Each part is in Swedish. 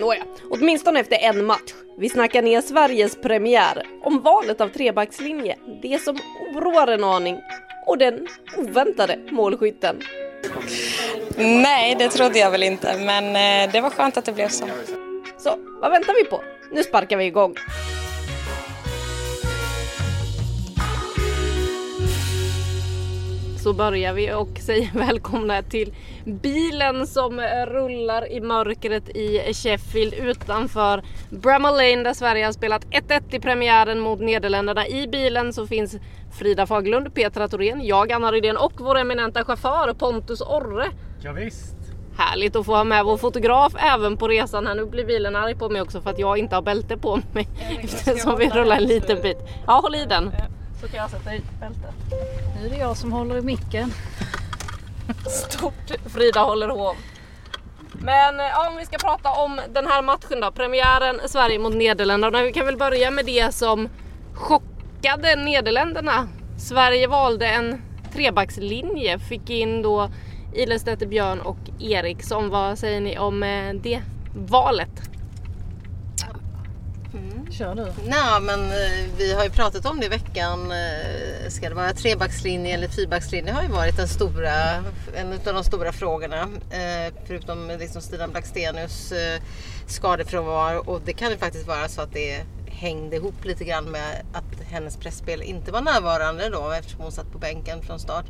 Nåja, åtminstone efter en match. Vi snackar ner Sveriges premiär om valet av trebackslinje, det som oroar en aning och den oväntade målskytten. Nej, det trodde jag väl inte, men eh, det var skönt att det blev så. Så, vad väntar vi på? Nu sparkar vi igång. Så börjar vi och säger välkomna till bilen som rullar i mörkret i Sheffield utanför Bramall Lane där Sverige har spelat 1-1 i premiären mot Nederländerna. I bilen så finns Frida Faglund, Petra Thorén, jag Anna Rydén och vår eminenta chaufför Pontus Orre. Ja, visst. Härligt att få ha med vår fotograf även på resan här. Nu blir bilen arg på mig också för att jag inte har bälte på mig eftersom vi rullar en liten bit. Ja, håll i den. Så kan jag sätta i bältet. Nu är det jag som håller i micken. Stort Frida håller hov. Men eh, ja, om vi ska prata om den här matchen då, premiären Sverige mot Nederländerna. Vi kan väl börja med det som chockade Nederländerna. Sverige valde en trebackslinje, fick in då Ilestedt, Björn och Eriksson. Vad säger ni om eh, det valet? Kör du. Nej, men eh, vi har ju pratat om det i veckan. Eh, ska det vara trebackslinje eller fyrbackslinje? har ju varit den stora, en av de stora frågorna. Eh, förutom liksom Stina Blackstenius skadefrånvaro. Och det kan ju faktiskt vara så att det hängde ihop lite grann med att hennes pressspel inte var närvarande då eftersom hon satt på bänken från start.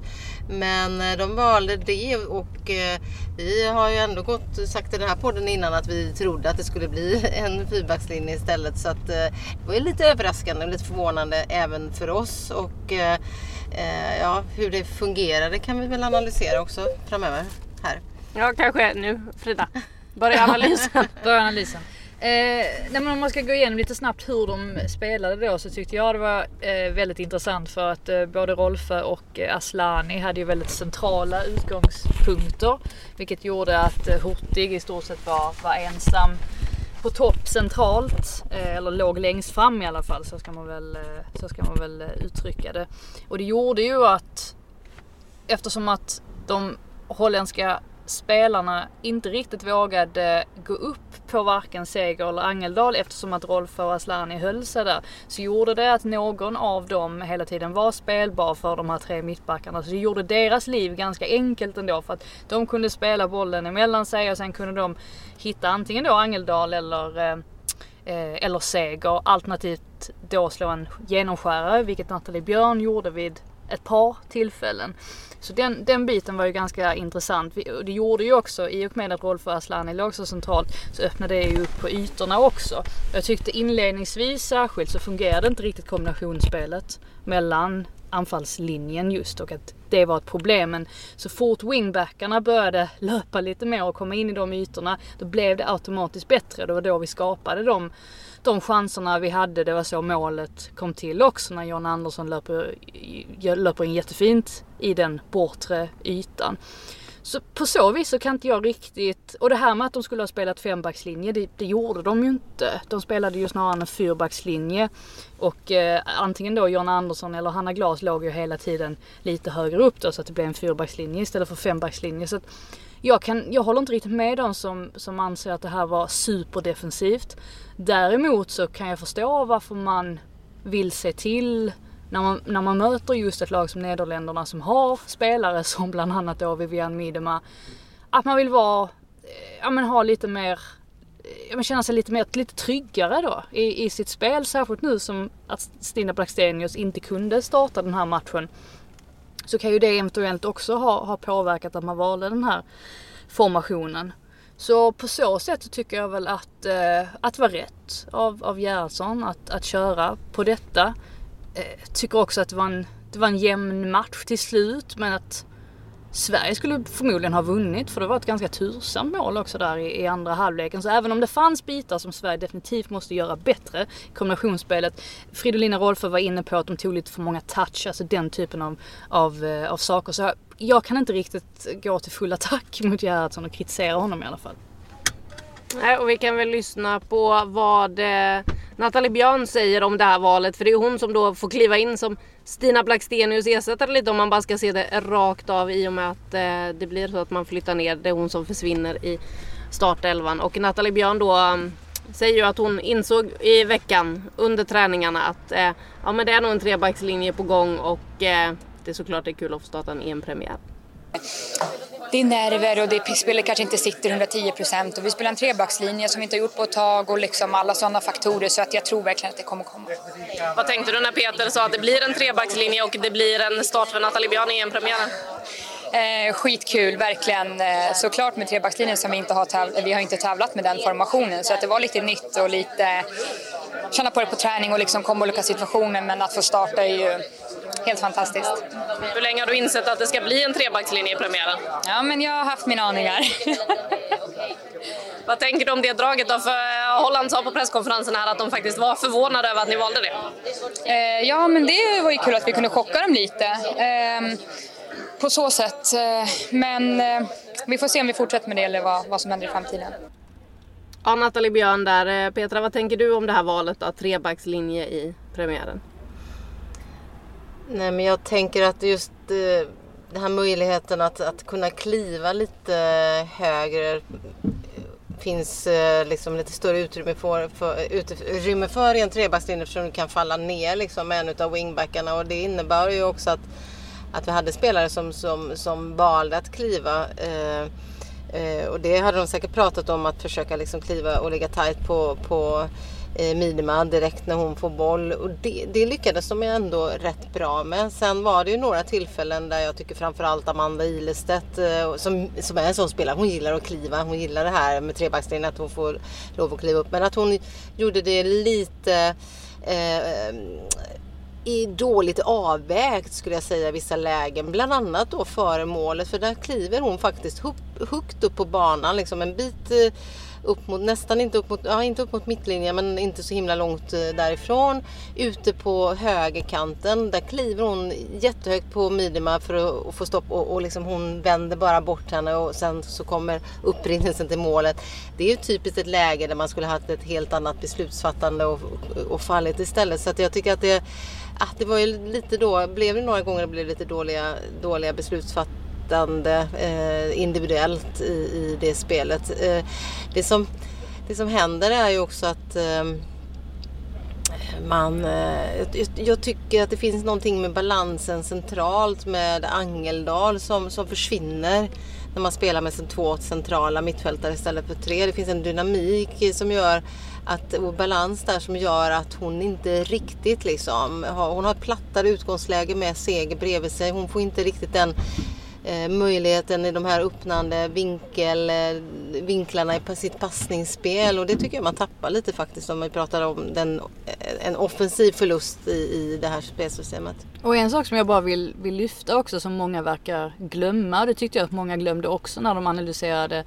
Men eh, de valde det och eh, vi har ju ändå gått, sagt i den här podden innan att vi trodde att det skulle bli en fyrbackslinje istället. Så att eh, det var ju lite överraskande och lite förvånande även för oss. Och ja, hur det fungerade kan vi väl analysera också framöver här. Ja, kanske nu Frida. Börja analysen. Börja analysen. Eh, nej men om man ska gå igenom lite snabbt hur de spelade då så tyckte jag det var eh, väldigt intressant för att eh, både Rolfö och eh, Aslani hade ju väldigt centrala utgångspunkter. Vilket gjorde att eh, Hurtig i stort sett var, var ensam på topp centralt. Eh, eller låg längst fram i alla fall så ska man väl, eh, så ska man väl eh, uttrycka det. Och det gjorde ju att eftersom att de holländska spelarna inte riktigt vågade gå upp på varken Seger eller Angeldal eftersom att Rolf och Asllani höll sig där. Så gjorde det att någon av dem hela tiden var spelbar för de här tre mittbackarna. Så det gjorde deras liv ganska enkelt ändå för att de kunde spela bollen emellan sig och sen kunde de hitta antingen då Angeldal eller eh, eh, eller seger alternativt då slå en genomskärare vilket Nathalie Björn gjorde vid ett par tillfällen. Så den, den biten var ju ganska intressant. Vi, och det gjorde ju också, i och med att Rolf och Asllani låg så centralt, så öppnade det ju upp på ytorna också. Jag tyckte inledningsvis särskilt så fungerade inte riktigt kombinationsspelet mellan anfallslinjen just och att det var ett problem. Men så fort wingbackarna började löpa lite mer och komma in i de ytorna, då blev det automatiskt bättre. Det var då vi skapade de, de chanserna vi hade. Det var så målet kom till också när John Andersson löper, löper in jättefint i den bortre ytan. Så på så vis så kan inte jag riktigt, och det här med att de skulle ha spelat fembackslinje, det, det gjorde de ju inte. De spelade ju snarare en fyrbackslinje. Och eh, antingen då John Andersson eller Hanna Glas låg ju hela tiden lite högre upp då så att det blev en fyrbackslinje istället för fembackslinje. Så att jag, kan, jag håller inte riktigt med dem som, som anser att det här var superdefensivt. Däremot så kan jag förstå varför man vill se till när man, när man möter just ett lag som Nederländerna som har spelare som bland annat då Vivian Miedema. Att man vill vara, eh, ja men ha lite mer, eh, ja men känna sig lite mer, lite tryggare då i, i sitt spel. Särskilt nu som att Stina Blackstenius inte kunde starta den här matchen. Så kan ju det eventuellt också ha, ha påverkat att man valde den här formationen. Så på så sätt så tycker jag väl att, eh, att det var rätt av, av Gerhardsson att, att köra på detta. Eh, tycker också att det var, en, det var en jämn match till slut men att Sverige skulle förmodligen ha vunnit för det var ett ganska tursamt mål också där i, i, andra halvleken. Så även om det fanns bitar som Sverige definitivt måste göra bättre, kombinationsspelet. Fridolina Rolfö var inne på att de tog lite för många touch, alltså den typen av, av, eh, av saker. Så jag, jag kan inte riktigt gå till full attack mot Gerhardsson och kritisera honom i alla fall. Nej, och vi kan väl lyssna på vad eh, Nathalie Björn säger om det här valet. För det är hon som då får kliva in som Stina Blackstenius ersättare lite om man bara ska se det rakt av i och med att eh, det blir så att man flyttar ner. Det är hon som försvinner i startelvan. Och Nathalie Björn då mm, säger ju att hon insåg i veckan under träningarna att eh, ja, men det är nog en trebackslinje på gång och eh, det är såklart det är kul att få starta en EM-premiär. Det är nerver och det spelet kanske inte sitter 110 procent och vi spelar en trebackslinje som vi inte har gjort på ett tag och liksom alla sådana faktorer så att jag tror verkligen att det kommer komma. Vad tänkte du när Peter sa att det blir en trebackslinje och det blir en start för Nathalie Björn i EM-premiären? Eh, skitkul, verkligen. Eh, såklart med trebackslinjen som vi inte har tävlat, vi har inte tävlat med den formationen så att det var lite nytt och lite känna på det på träning och liksom komma olika situationer men att få starta är ju helt fantastiskt. Hur länge har du insett att det ska bli en trebackslinje i premiären? Ja, men jag har haft mina aningar. Vad tänker du om det draget då? För Holland sa på presskonferensen här att de faktiskt var förvånade över att ni valde det. Eh, ja, men det var ju kul att vi kunde chocka dem lite. Eh, på så sätt. Eh, men eh, vi får se om vi fortsätter med det eller vad, vad som händer i framtiden. Ja, Nathalie Björn där. Eh, Petra, vad tänker du om det här valet av trebackslinje i premiären? Nej men jag tänker att just eh, den här möjligheten att, att kunna kliva lite högre eh, finns eh, liksom lite större utrymme för, för, utrymme för i en trebackslinje eftersom du kan falla ner liksom med en av wingbackarna. Och det innebär ju också att, att vi hade spelare som, som, som valde att kliva eh, eh, och det hade de säkert pratat om att försöka liksom kliva och ligga tight på, på Eh, minima direkt när hon får boll. Och det, det lyckades de ändå rätt bra med. Sen var det ju några tillfällen där jag tycker framförallt Amanda Ilestedt eh, som, som är en sån spelare, hon gillar att kliva. Hon gillar det här med trebackslinjen, att hon får lov att kliva upp. Men att hon gjorde det lite eh, i dåligt avvägt skulle jag säga i vissa lägen. Bland annat då före målet för där kliver hon faktiskt högt upp på banan. Liksom en bit eh, upp mot, nästan inte upp mot, ja, inte upp mot mittlinjen men inte så himla långt eh, därifrån. Ute på högerkanten, där kliver hon jättehögt på Midima för att få stopp och, och liksom hon vänder bara bort henne och sen så kommer upprinnelsen till målet. Det är ju typiskt ett läge där man skulle haft ett helt annat beslutsfattande och, och fallit istället. Så att jag tycker att det, att det var ju lite då, blev det några gånger det blev lite dåliga, dåliga beslutsfattande inflytande eh, individuellt i, i det spelet. Eh, det, som, det som händer är ju också att eh, man, eh, jag tycker att det finns någonting med balansen centralt med Angeldal som, som försvinner när man spelar med två centrala mittfältare istället för tre. Det finns en dynamik som gör att, och balans där som gör att hon inte riktigt liksom, hon har ett plattare utgångsläge med seger bredvid sig. Hon får inte riktigt den eh, möjligheten i de här öppnande vinkel, eh, vinklarna i sitt passningsspel och det tycker jag man tappar lite faktiskt om vi pratar om den, eh, en offensiv förlust i, i det här spelsystemet. Och en sak som jag bara vill, vill lyfta också som många verkar glömma, det tyckte jag att många glömde också när de analyserade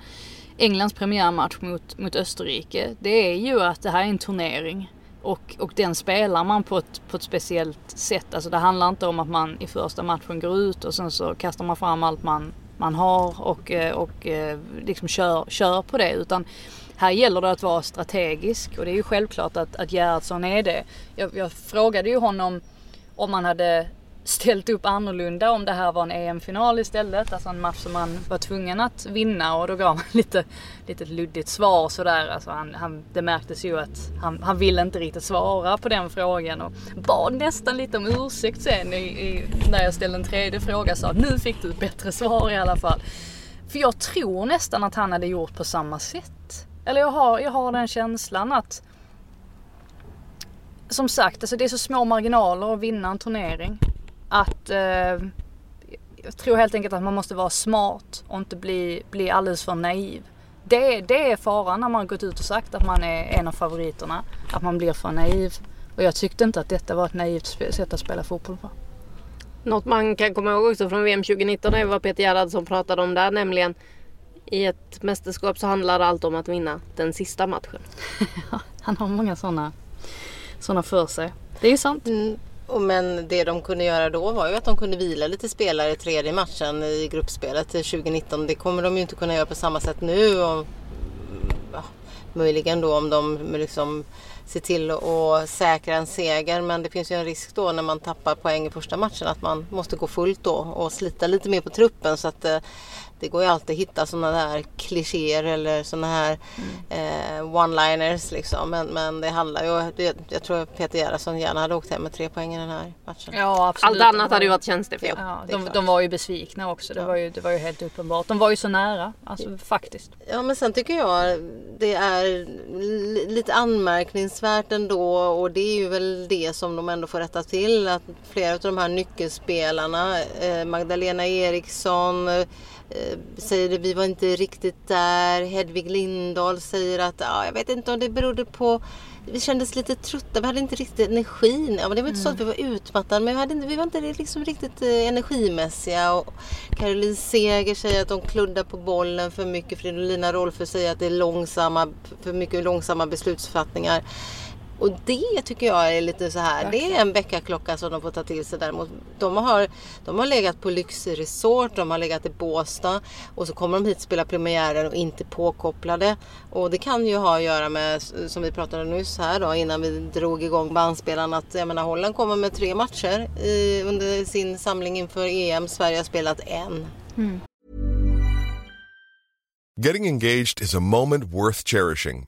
Englands premiärmatch mot, mot Österrike, det är ju att det här är en turnering. Och, och den spelar man på ett, på ett speciellt sätt. Alltså det handlar inte om att man i första matchen går ut och sen så kastar man fram allt man, man har och, eh, och eh, liksom kör, kör på det. Utan här gäller det att vara strategisk och det är ju självklart att, att Gerhardsson är det. Jag, jag frågade ju honom om man hade ställt upp annorlunda om det här var en EM-final istället. Alltså en match som man var tvungen att vinna och då gav han lite, lite luddigt svar sådär. Alltså han, han, det märktes ju att han, han ville inte riktigt svara på den frågan och bad nästan lite om ursäkt sen i, i, när jag ställde en tredje fråga. Sa nu fick du ett bättre svar i alla fall. För jag tror nästan att han hade gjort på samma sätt. Eller jag har, jag har den känslan att som sagt, alltså det är så små marginaler att vinna en turnering att eh, jag tror helt enkelt att man måste vara smart och inte bli, bli alldeles för naiv. det, det är faran när man har gått ut och sagt att man är en av favoriterna. Att man blir för naiv. Och jag tyckte inte att detta var ett naivt sätt att spela fotboll på. Något man kan komma ihåg också från VM 2019 är vad Peter Gerhardsson pratade om där, nämligen i ett mästerskap så handlar allt om att vinna den sista matchen. Han har många sådana såna för sig. Det är ju sant. Mm. Men det de kunde göra då var ju att de kunde vila lite spelare i tredje matchen i gruppspelet 2019. Det kommer de ju inte kunna göra på samma sätt nu. Och, ja, möjligen då om de liksom ser till att säkra en seger. Men det finns ju en risk då när man tappar poäng i första matchen att man måste gå fullt då och slita lite mer på truppen. Så att eh, det går ju alltid att hitta sådana där klichéer eller sådana här mm. eh, one-liners liksom. Men, men det handlar ju, det, jag tror Peter Gerhardsson gärna hade åkt hem med tre poäng i den här matchen. Ja absolut. Allt annat hade ju varit tjänstefel. Ja, de, de, var ju besvikna också. Det, ja. var ju, det var ju helt uppenbart. De var ju så nära, alltså faktiskt. Ja men sen tycker jag det är lite anmärkningsvärt ändå och det är ju väl det som de ändå får rätta till. Att flera av de här nyckelspelarna, eh, Magdalena Eriksson Eh, säger det, vi var inte riktigt där. Hedvig Lindahl säger att ja, jag vet inte om det berodde på vi kändes lite trötta, vi hade inte riktigt energin. Ja, men det var inte mm. så att vi var utmattade men vi, hade inte, vi var inte liksom riktigt eh, energimässiga. Och Caroline Seger säger att de kluddar på bollen för mycket. Fridolina Rolfö säger att det är långsamma, för mycket långsamma beslutsfattningar. Och det tycker jag är lite så här, det är en väckarklocka som de får ta till sig däremot. De har, de har legat på lyxresort, de har legat i Båstad och så kommer de hit och spelar premiären och inte påkopplade. Och det kan ju ha att göra med, som vi pratade nyss här då innan vi drog igång bandspelaren, att jag menar Holland kommer med tre matcher i, under sin samling inför EM. Sverige har spelat en. Mm. Getting engaged is a moment worth cherishing.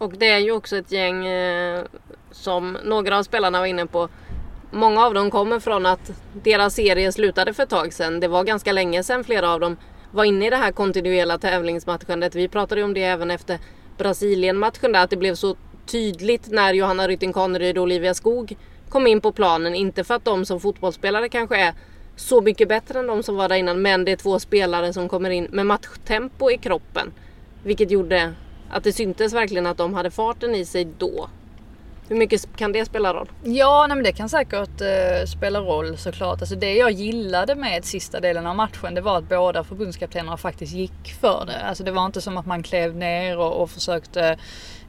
Och det är ju också ett gäng eh, som några av spelarna var inne på. Många av dem kommer från att deras serie slutade för ett tag sedan. Det var ganska länge sedan flera av dem var inne i det här kontinuerliga tävlingsmatchandet. Vi pratade ju om det även efter Brasilien-matchen där att det blev så tydligt när Johanna Rytting Kaneryd och Olivia Skog kom in på planen. Inte för att de som fotbollsspelare kanske är så mycket bättre än de som var där innan men det är två spelare som kommer in med matchtempo i kroppen. Vilket gjorde att det syntes verkligen att de hade farten i sig då. Hur mycket kan det spela roll? Ja, nej, men det kan säkert eh, spela roll såklart. Alltså det jag gillade med sista delen av matchen det var att båda förbundskaptenerna faktiskt gick för det. Alltså det var inte som att man klev ner och, och försökte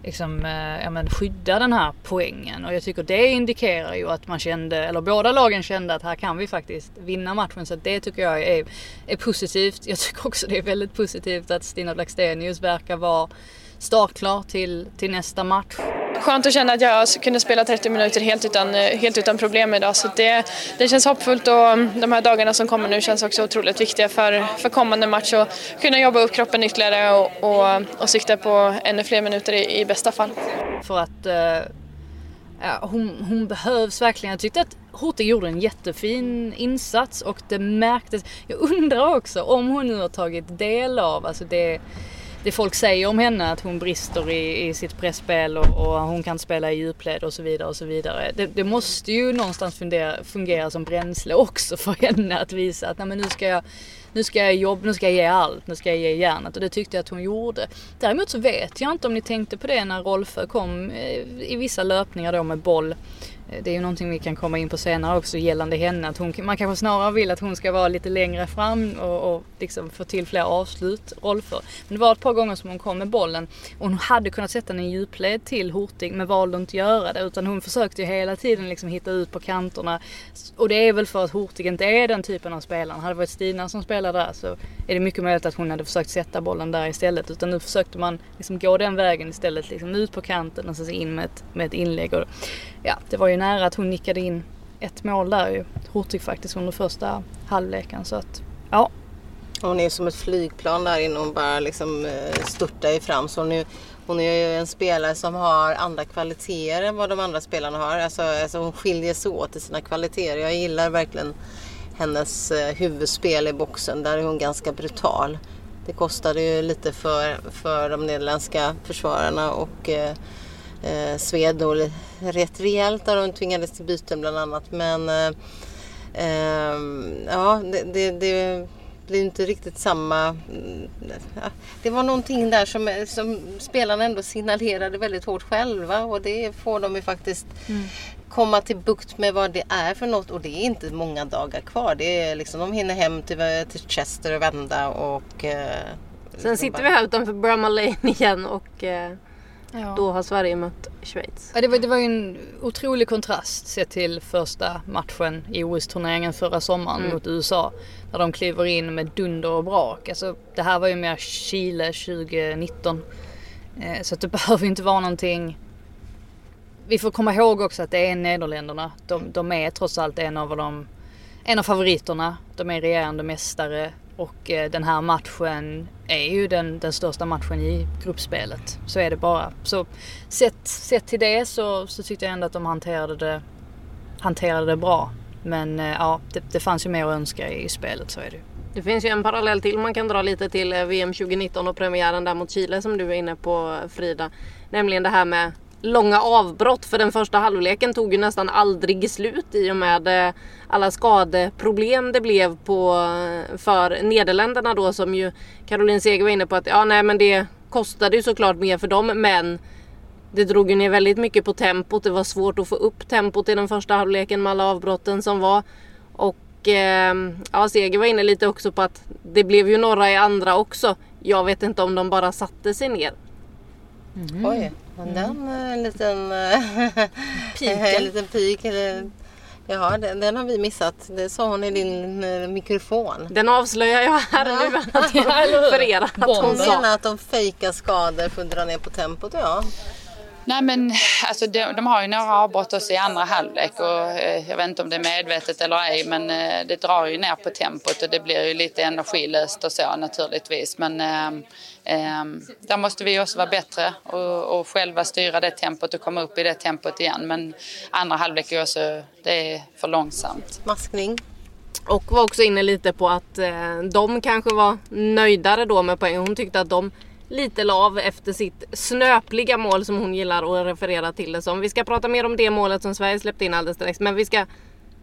liksom, eh, ja, men skydda den här poängen. Och jag tycker det indikerar ju att man kände, eller båda lagen kände att här kan vi faktiskt vinna matchen. Så det tycker jag är, är positivt. Jag tycker också det är väldigt positivt att Stina Blackstenius verkar vara startklar till, till nästa match. Skönt att känna att jag kunde spela 30 minuter helt utan, helt utan problem idag. Så det, det känns hoppfullt och de här dagarna som kommer nu känns också otroligt viktiga för, för kommande match och kunna jobba upp kroppen ytterligare och, och, och sikta på ännu fler minuter i, i bästa fall. För att uh, ja, hon, hon behövs verkligen. Jag tyckte att Hurtig gjorde en jättefin insats och det märktes. Jag undrar också om hon nu har tagit del av, alltså det det folk säger om henne, att hon brister i, i sitt pressspel och, och hon kan spela i djupled och så vidare och så vidare. Det, det måste ju någonstans fundera, fungera som bränsle också för henne att visa att nej, men nu ska jag nu ska jag jobba, nu ska jag ge allt, nu ska jag ge järnet och det tyckte jag att hon gjorde. Däremot så vet jag inte om ni tänkte på det när Rolfö kom eh, i vissa löpningar då med boll det är ju någonting vi kan komma in på senare också gällande henne. Att hon, man kanske snarare vill att hon ska vara lite längre fram och, och liksom få till fler avslut, Rolfö. Men det var ett par gånger som hon kom med bollen och hon hade kunnat sätta den i djupled till Hurtig men valde inte att göra det utan hon försökte ju hela tiden liksom hitta ut på kanterna. Och det är väl för att Hurtig inte är den typen av spelare. Hade det varit Stina som spelade där så är det mycket möjligt att hon hade försökt sätta bollen där istället. Utan nu försökte man liksom gå den vägen istället, liksom ut på kanten och sen in med ett, med ett inlägg. Och, ja, det var ju nära att hon nickade in ett mål där ju. Hurtig faktiskt under första halvleken. Så att, ja. Hon är som ett flygplan där inne och bara liksom eh, störtar störtar fram. Så hon är, hon är ju en spelare som har andra kvaliteter än vad de andra spelarna har. Alltså, alltså hon skiljer sig åt i sina kvaliteter. Jag gillar verkligen hennes eh, huvudspel i boxen. Där är hon ganska brutal. Det kostade ju lite för, för de nederländska försvararna och eh, eh, eh, sved nog rätt rejält där de tvingades till byten bland annat. Men eh, eh, ja, det, det, det blir inte riktigt samma... Det var någonting där som, som spelarna ändå signalerade väldigt hårt själva och det får de ju faktiskt mm. komma till bukt med vad det är för något och det är inte många dagar kvar. Det är liksom, de hinner hem till, till Chester och vända och... Eh, Sen sitter bara... vi här utanför Bromma Lane igen och eh, ja. då har Sverige mött Schweiz. Ja, det, var, det var en otrolig kontrast sett till första matchen i OS-turneringen förra sommaren mm. mot USA. När de kliver in med dunder och brak. Alltså, det här var ju mer Chile 2019. Eh, så det behöver inte vara någonting vi får komma ihåg också att det är Nederländerna. De, de är trots allt en av de en av favoriterna. De är regerande mästare och eh, den här matchen är ju den, den största matchen i gruppspelet. Så är det bara. Så sett, sett till det så, så tyckte jag ändå att de hanterade det, hanterade det bra. Men eh, ja, det, det fanns ju mer att önska i spelet, så är det Det finns ju en parallell till man kan dra lite till eh, VM 2019 och premiären där mot Chile som du är inne på Frida. Nämligen det här med långa avbrott för den första halvleken tog ju nästan aldrig slut i och med eh, alla skadeproblem det blev på, eh, för Nederländerna då som ju Caroline Seger var inne på att ja nej men det kostade ju såklart mer för dem men det drog ju ner väldigt mycket på tempot. Det var svårt att få upp tempot i den första halvleken med alla avbrotten som var. Och eh, ja, Seger var inne lite också på att det blev ju några i andra också. Jag vet inte om de bara satte sig ner. Mm. Oj, men den mm. en liten pik. en liten pik eller Ja, den, den, har vi missat. Det sa hon i din eh, mikrofon. Den avslöjar jag här ja. nu för er. Att hon menar att de fejkar skador för att dra ner på tempot. Ja, Nej men alltså de, de, har ju några avbrott också i andra halvlek och eh, jag vet inte om det är medvetet eller ej men eh, det drar ju ner på tempot och det blir ju lite energilöst och så naturligtvis. Men eh, eh, där måste vi också vara bättre och, och, själva styra det tempot och komma upp i det tempot igen. Men andra halvlek är också, det är för långsamt. Maskning? Och var också inne lite på att eh, de kanske var nöjdare då med poäng. Hon tyckte att de lite lav efter sitt snöpliga mål som hon gillar att referera till det som. Vi ska prata mer om det målet som Sverige släppte in alldeles strax. Men vi ska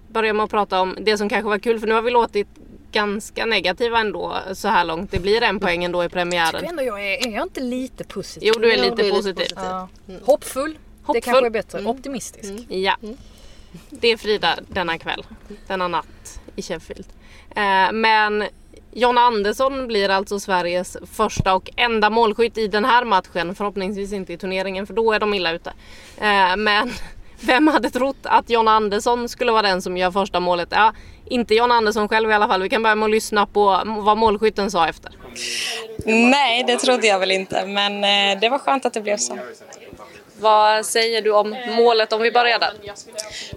börja med att prata om det som kanske var kul för nu har vi låtit ganska negativa ändå så här långt. Det blir en poäng ändå i premiären. Jag ändå jag är, är jag inte lite positiv? Jo du är lite är positiv. Lite Ja. Mm. Hoppfull. Hoppfull. Det kanske är bättre. Mm. Optimistisk. Mm. Ja. Det är Frida denna kväll. Denna natt i Sheffield. Eh, men John Andersson blir alltså Sveriges första och enda målskytt i den här matchen. Förhoppningsvis inte i turneringen för då är de illa ute. Eh, men vem hade trott att John Andersson skulle vara den som gör första målet? Ja, inte John Andersson själv i alla fall. Vi kan börja med att lyssna på vad målskytten sa efter. Nej, det trodde jag väl inte, men eh, det var skönt att det blev så. Vad säger du om målet om vi börjar där?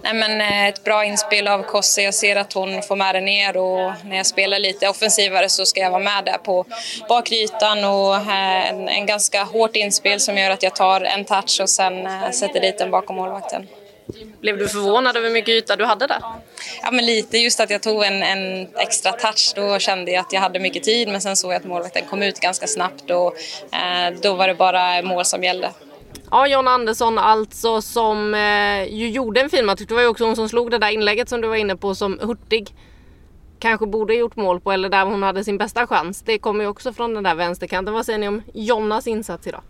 Nej, men eh, ett bra inspel av Kosse. Jag ser att hon får med det ner och när jag spelar lite offensivare så ska jag vara med där på bakrytan och eh, en, en ganska hårt inspel som gör att jag tar en touch och sen eh, sätter dit den bakom målvakten. Blev du förvånad över hur mycket yta du hade där? Ja, men lite. Just att jag tog en, en, extra touch. Då kände jag att jag hade mycket tid men sen såg jag att målvakten kom ut ganska snabbt och eh, då var det bara mål som gällde. Ja, John Andersson alltså som eh, ju gjorde en fin match. Det var ju också hon som slog det där inlägget som du var inne på som Hurtig kanske borde gjort mål på eller där hon hade sin bästa chans. Det kommer ju också från den där vänsterkanten. Vad säger ni om Jonnas insats idag?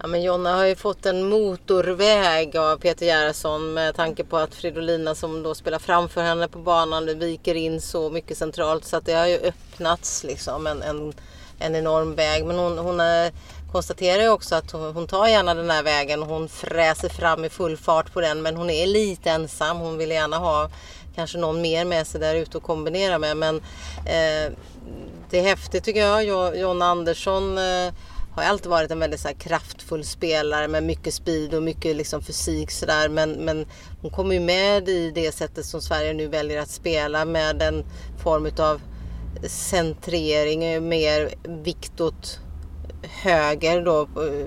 Ja, men Jonna har ju fått en motorväg av Peter Gerhardsson med tanke på att Fridolina som då spelar framför henne på banan viker in så mycket centralt så att det har ju öppnats liksom en, en, en enorm väg. Men hon, hon är konstaterar ju också att hon tar gärna den här vägen och hon fräser fram i full fart på den men hon är lite ensam. Hon vill gärna ha kanske någon mer med sig där ute och kombinera med men eh, det är häftigt tycker jag. John Andersson eh, har alltid varit en väldigt så kraftfull spelare med mycket speed och mycket liksom fysik sådär. Men, men hon kommer ju med i det sättet som Sverige nu väljer att spela med en form utav centrering, mer vikt åt höger då eh,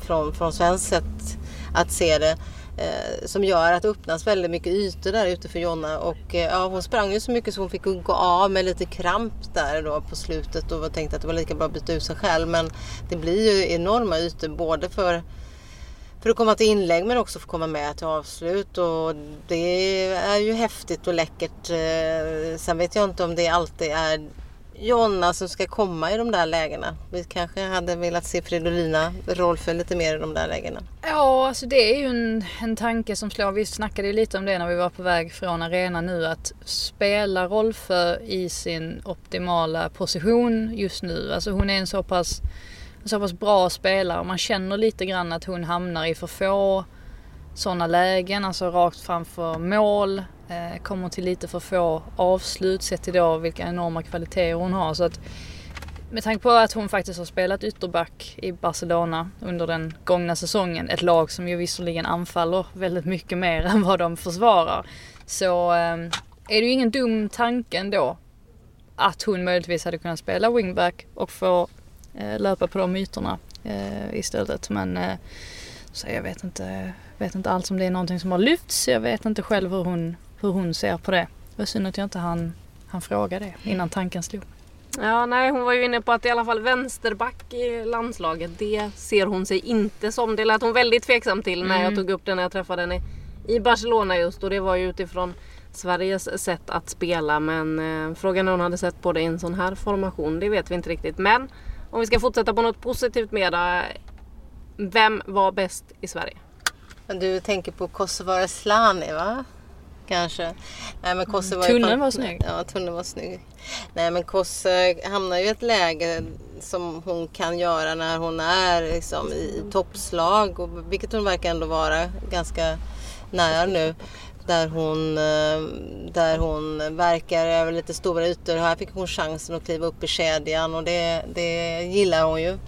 från, från svenskt sätt att se det. Eh, som gör att det öppnas väldigt mycket ytor där ute för Jonna och eh, ja, hon sprang ju så mycket så hon fick gå av med lite kramp där då på slutet och tänkte att det var lika bra att byta ut sig själv men det blir ju enorma ytor både för för att komma till inlägg men också för att komma med till avslut och det är ju häftigt och läckert. Eh, sen vet jag inte om det alltid är Jonna som ska komma i de där lägena. Vi kanske hade velat se Fridolina Rolfö lite mer i de där lägena. Ja, alltså det är ju en, en tanke som slår. Vi snackade ju lite om det när vi var på väg från arenan nu. Att spela Rolfö i sin optimala position just nu. Alltså hon är en så pass, en så pass bra spelare. Man känner lite grann att hon hamnar i för få sådana lägen. Alltså rakt framför mål. Eh, kommer till lite för få avslut sett till då vilka enorma kvaliteter hon har. Så att med tanke på att hon faktiskt har spelat ytterback i Barcelona under den gångna säsongen, ett lag som ju visserligen anfaller väldigt mycket mer än vad de försvarar, så eh, är det ju ingen dum tanke ändå att hon möjligtvis hade kunnat spela wingback och få eh, löpa på de ytorna eh, istället. Men eh, så jag vet inte, vet inte alls om det är någonting som har lyfts. Jag vet inte själv hur hon hur hon ser på det. Det var synd att jag inte hann, han fråga det innan tanken slog. Ja, nej, hon var ju inne på att i alla fall vänsterback i landslaget, det ser hon sig inte som. Det lät hon väldigt tveksam till när jag Mm. tog upp det när jag träffade henne i Barcelona just och det var ju utifrån Sveriges sätt att spela men eh, frågan är om hon hade sett på det i en sån här formation, det vet vi inte riktigt. Men om vi ska fortsätta på något positivt med det, vem var bäst i Sverige? Du tänker på Kosovare Slani va? Kanske. Nej, men Kosse var Tunneln var snygg. Ja, tunneln var snygg. Nej men Kosse hamnar ju i ett läge som hon kan göra när hon är liksom, i toppslag. Och, vilket hon verkar ändå vara ganska nära nu. Där hon, eh, där hon verkar över lite stora ytor. Här fick hon chansen att kliva upp i kedjan och det, det gillar hon ju.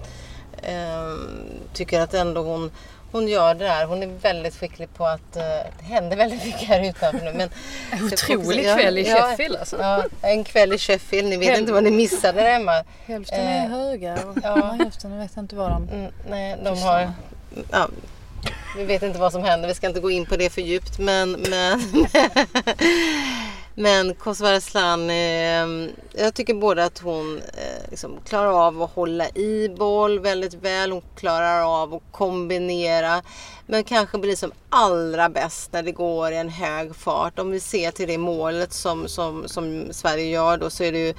Tycker att ändå hon, hon gör det där. Hon är väldigt skicklig på att... eh, det händer väldigt mycket här utanför nu. Men En otrolig kväll i Sheffield, alltså. Ja, en kväll i Sheffield. Ni vet Hel- inte vad ni missade där hemma. Hälften är Eh, höga och ja. hälften vet jag inte vad de... Mm, nej, de har... Ja, vi vet inte vad som händer. Vi ska inte gå in på det för djupt. Men, men, men Kosovare eh, jag tycker både att hon eh, liksom klarar av att hålla i boll väldigt väl. Hon klarar av att kombinera. Men kanske blir som allra bäst när det går i en hög fart. Om vi ser till det målet som, som, som Sverige gör då så är det ju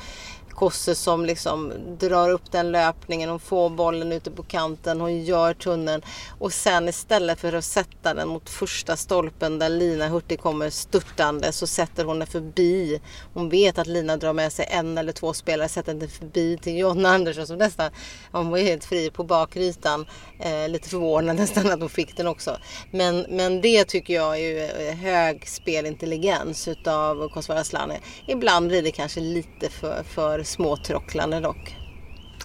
Kosse som liksom drar upp den löpningen. Hon får bollen ute på kanten. Hon gör tunneln. Och sen istället för att sätta den mot första stolpen där Lina Hurtig kommer störtande så sätter hon den förbi. Hon vet att Lina drar med sig en eller två spelare. Sätter den förbi till Jonna Andersson som nästan, hon var helt fri på bakrytan, Eh, lite förvånad nästan att hon fick den också. Men, men det tycker jag är ju eh, hög spelintelligens utav Kosovare Asllani. Ibland blir det kanske lite för, för småtråcklande dock.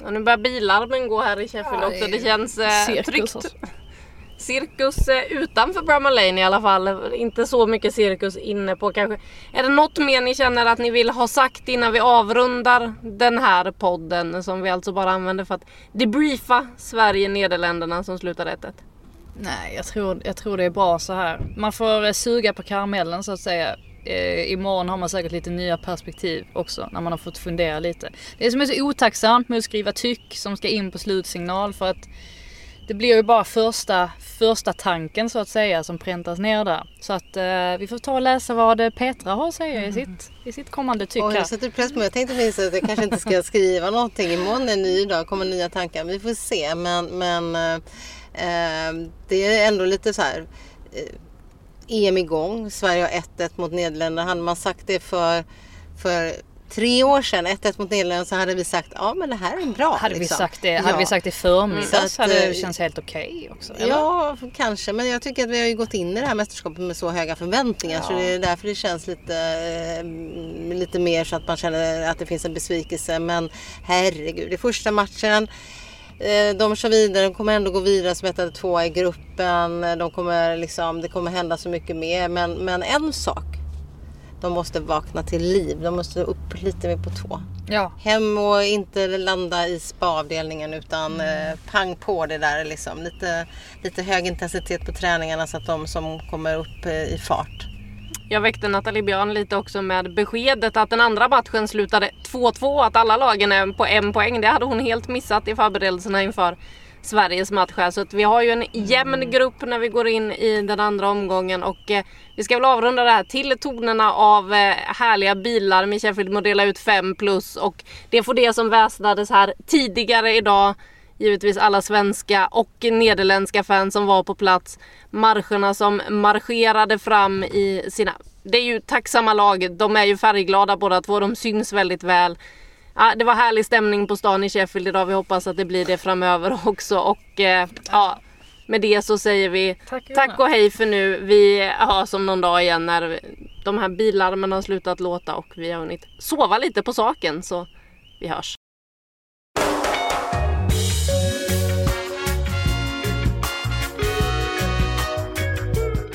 Ja, nu börjar bilarmen gå här i Sheffield Ja, också. det känns eh, cirkus tryggt. alltså. Cirkus eh, utanför Bramall Lane i alla fall. Inte så mycket cirkus inne på kanske. Är det något mer ni känner att ni vill ha sagt innan vi avrundar den här podden som vi alltså bara använder för att debriefa Sverige-Nederländerna som slutade 1-1? Nej, jag tror, jag tror det är bra så här. Man får eh, suga på karamellen så att säga. Eh, imorgon har man säkert lite nya perspektiv också när man har fått fundera lite. Det som är så otacksamt med att skriva tyck som ska in på slutsignal för att det blir ju bara första, första tanken så att säga som präntas ner där. Så att eh, vi får ta och läsa vad eh, Petra har att säga i sitt, i sitt kommande tyck här. jag sätter press på mig. Jag tänkte minst att jag kanske inte ska skriva någonting. Imorgon är en ny dag, kommer nya tankar. Vi får se. Men, men eh, eh, det är ändå lite så här. EM igång. Sverige har 1-1 mot Nederländerna. Hade man sagt det för, för tre år sedan, 1-1 mot Nederländerna, så hade vi sagt ja men det här är bra. Hade vi liksom. sagt det, hade Ja. vi sagt det i förmiddags Så att, hade det eh, känts helt okej också. eller? Ja, kanske. Men jag tycker att vi har ju gått in i det här mästerskapet med så höga förväntningar. Så det är därför det känns lite, eh, lite mer så att man känner att det finns en besvikelse. Men herregud, det är första matchen. Eh, De kör vidare, de kommer ändå gå vidare som ett eller två i gruppen. De kommer liksom, det kommer hända så mycket mer. Men, men en sak. De måste vakna till liv. De måste upp lite mer på tå. Ja. Hem och inte landa i spaavdelningen utan eh, pang på det där liksom. Lite, lite hög intensitet på träningarna så att de som kommer upp eh, i fart. Jag väckte Nathalie Björn lite också med beskedet att den andra matchen slutade 2-2. Att alla lagen är på en poäng. Det hade hon helt missat i förberedelserna inför Sveriges match här. Så att vi har ju en jämn grupp när vi går in i den andra omgången. Och eh, vi ska väl avrunda det här till tonerna av eh, härliga bilar. Med Sheffield må dela ut 5 plus. Och det får det som väsnades här tidigare idag givetvis alla svenska och nederländska fans som var på plats. Marscherna som marscherade fram i sina... Det är ju tacksamma lag, de är ju färgglada båda två, de syns väldigt väl. Ja, det var härlig stämning på stan i Sheffield idag, vi hoppas att det blir det framöver också och eh, ja, med det så säger vi tack, tack och hej för nu. Vi hörs om någon dag igen när de här bilarmarna har slutat låta och vi har hunnit sova lite på saken så vi hörs.